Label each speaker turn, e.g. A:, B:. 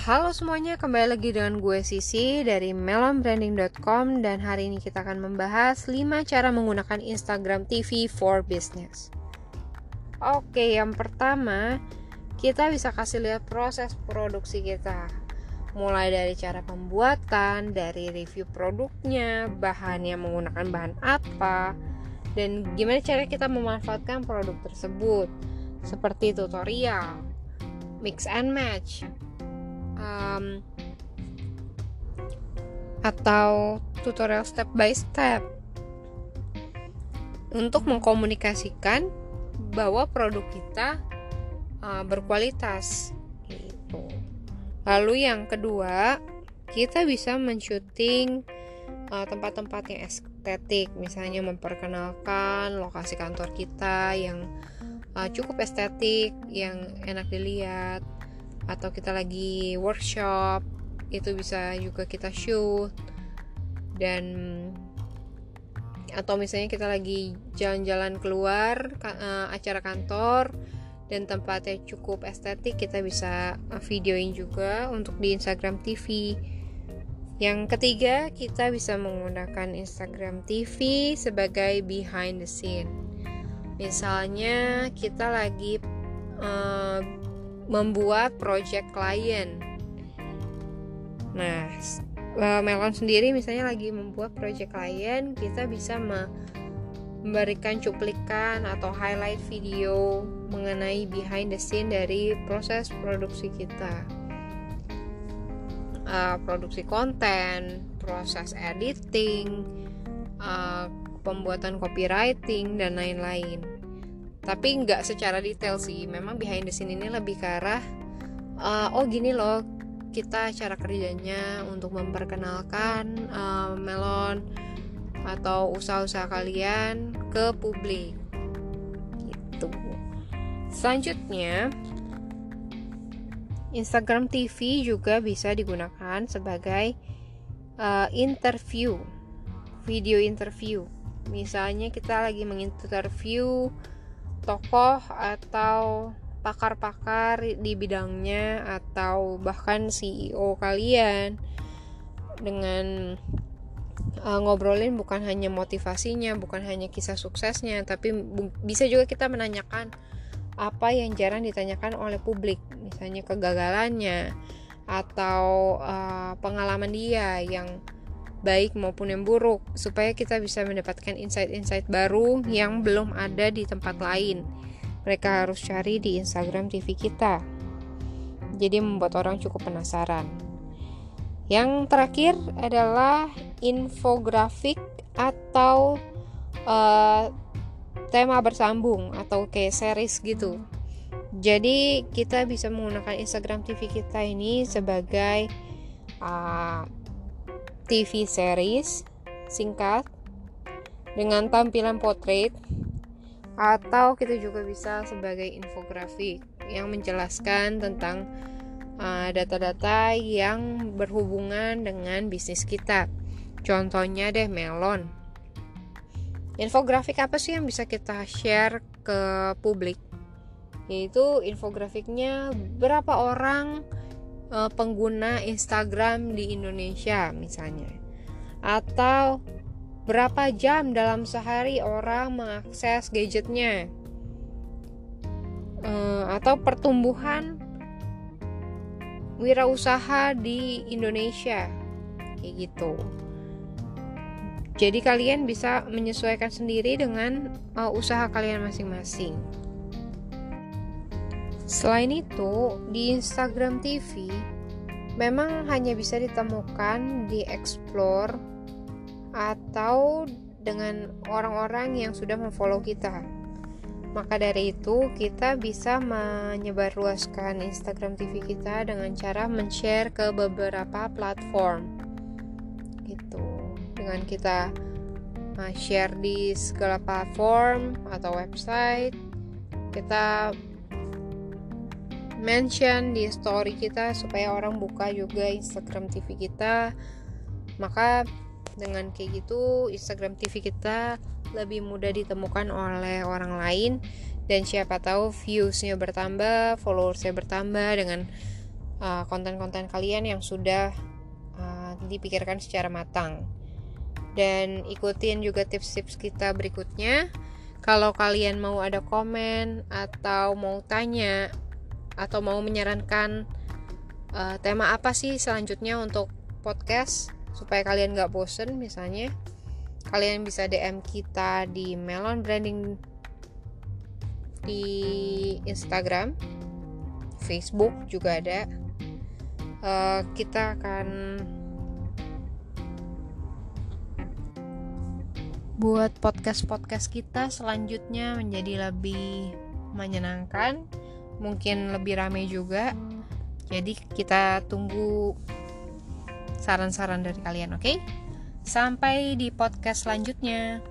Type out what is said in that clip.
A: Halo semuanya, kembali lagi dengan gue Sisi dari melonbranding.com dan hari ini kita akan membahas 5 cara menggunakan Instagram TV for Business. Oke, yang pertama, kita bisa kasih lihat proses produksi kita. Mulai dari cara pembuatan, dari review produknya, bahan yang menggunakan bahan apa, dan gimana cara kita memanfaatkan produk tersebut. Seperti tutorial, mix and match, um, atau tutorial step by step. Untuk mengkomunikasikan bahwa produk kita uh, berkualitas gitu. Lalu yang kedua, kita bisa mensyuting uh, tempat-tempat yang estetik, misalnya memperkenalkan lokasi kantor kita yang uh, cukup estetik, yang enak dilihat atau kita lagi workshop itu bisa juga kita shoot. Dan atau misalnya kita lagi jalan-jalan keluar uh, acara kantor dan tempatnya cukup estetik kita bisa videoin juga untuk di Instagram TV yang ketiga kita bisa menggunakan Instagram TV sebagai behind the scene. Misalnya kita lagi uh, membuat project klien. Nah, eh, Melon sendiri misalnya lagi membuat project klien, kita bisa memberikan cuplikan atau highlight video mengenai behind the scene dari proses produksi kita. Uh, produksi konten, proses editing, uh, pembuatan copywriting dan lain-lain tapi nggak secara detail sih. Memang behind the scene ini lebih ke arah uh, oh gini loh kita cara kerjanya untuk memperkenalkan uh, melon atau usaha-usaha kalian ke publik. Gitu. Selanjutnya Instagram TV juga bisa digunakan sebagai uh, interview video interview. Misalnya kita lagi menginterview tokoh atau pakar-pakar di bidangnya atau bahkan CEO kalian dengan uh, ngobrolin bukan hanya motivasinya, bukan hanya kisah suksesnya, tapi bisa juga kita menanyakan apa yang jarang ditanyakan oleh publik, misalnya kegagalannya atau uh, pengalaman dia yang baik maupun yang buruk supaya kita bisa mendapatkan insight-insight baru yang belum ada di tempat lain. Mereka harus cari di Instagram TV kita. Jadi membuat orang cukup penasaran. Yang terakhir adalah infografik atau uh, tema bersambung atau kayak series gitu. Jadi kita bisa menggunakan Instagram TV kita ini sebagai uh, TV series singkat dengan tampilan portrait atau kita juga bisa sebagai infografik yang menjelaskan tentang uh, data-data uh, yang berhubungan dengan bisnis kita. Contohnya deh melon. Infografik apa sih yang bisa kita share ke publik? Yaitu infografiknya berapa orang uh, pengguna Instagram di Indonesia misalnya. Atau berapa jam dalam sehari orang mengakses gadgetnya? Uh, atau pertumbuhan wirausaha di Indonesia? Kayak gitu. Jadi kalian bisa menyesuaikan sendiri dengan uh, usaha kalian masing-masing. Selain itu, di Instagram TV memang hanya bisa ditemukan di explore atau dengan orang-orang yang sudah memfollow kita. Maka dari itu, kita bisa menyebarluaskan Instagram TV kita dengan cara men-share ke beberapa platform. Gitu. Dengan kita uh, share di segala platform atau website, kita mention di story kita supaya orang buka juga Instagram TV kita. Maka dengan kayak gitu Instagram TV kita lebih mudah ditemukan oleh orang lain. Dan siapa tahu viewsnya bertambah followersnya bertambah dengan uh, konten-konten uh, kalian yang sudah uh, dipikirkan secara matang. Dan ikutin juga tips-tips kita berikutnya. Kalau kalian mau ada komen atau mau tanya atau mau menyarankan uh, tema apa sih selanjutnya untuk podcast supaya kalian gak bosen misalnya? Kalian bisa DM kita di Melon Branding di Instagram Facebook juga ada. Uh, kita akan buat podcast-podcast kita selanjutnya menjadi lebih menyenangkan mungkin lebih ramai juga jadi kita tunggu saran-saran dari kalian oke okay? sampai di podcast selanjutnya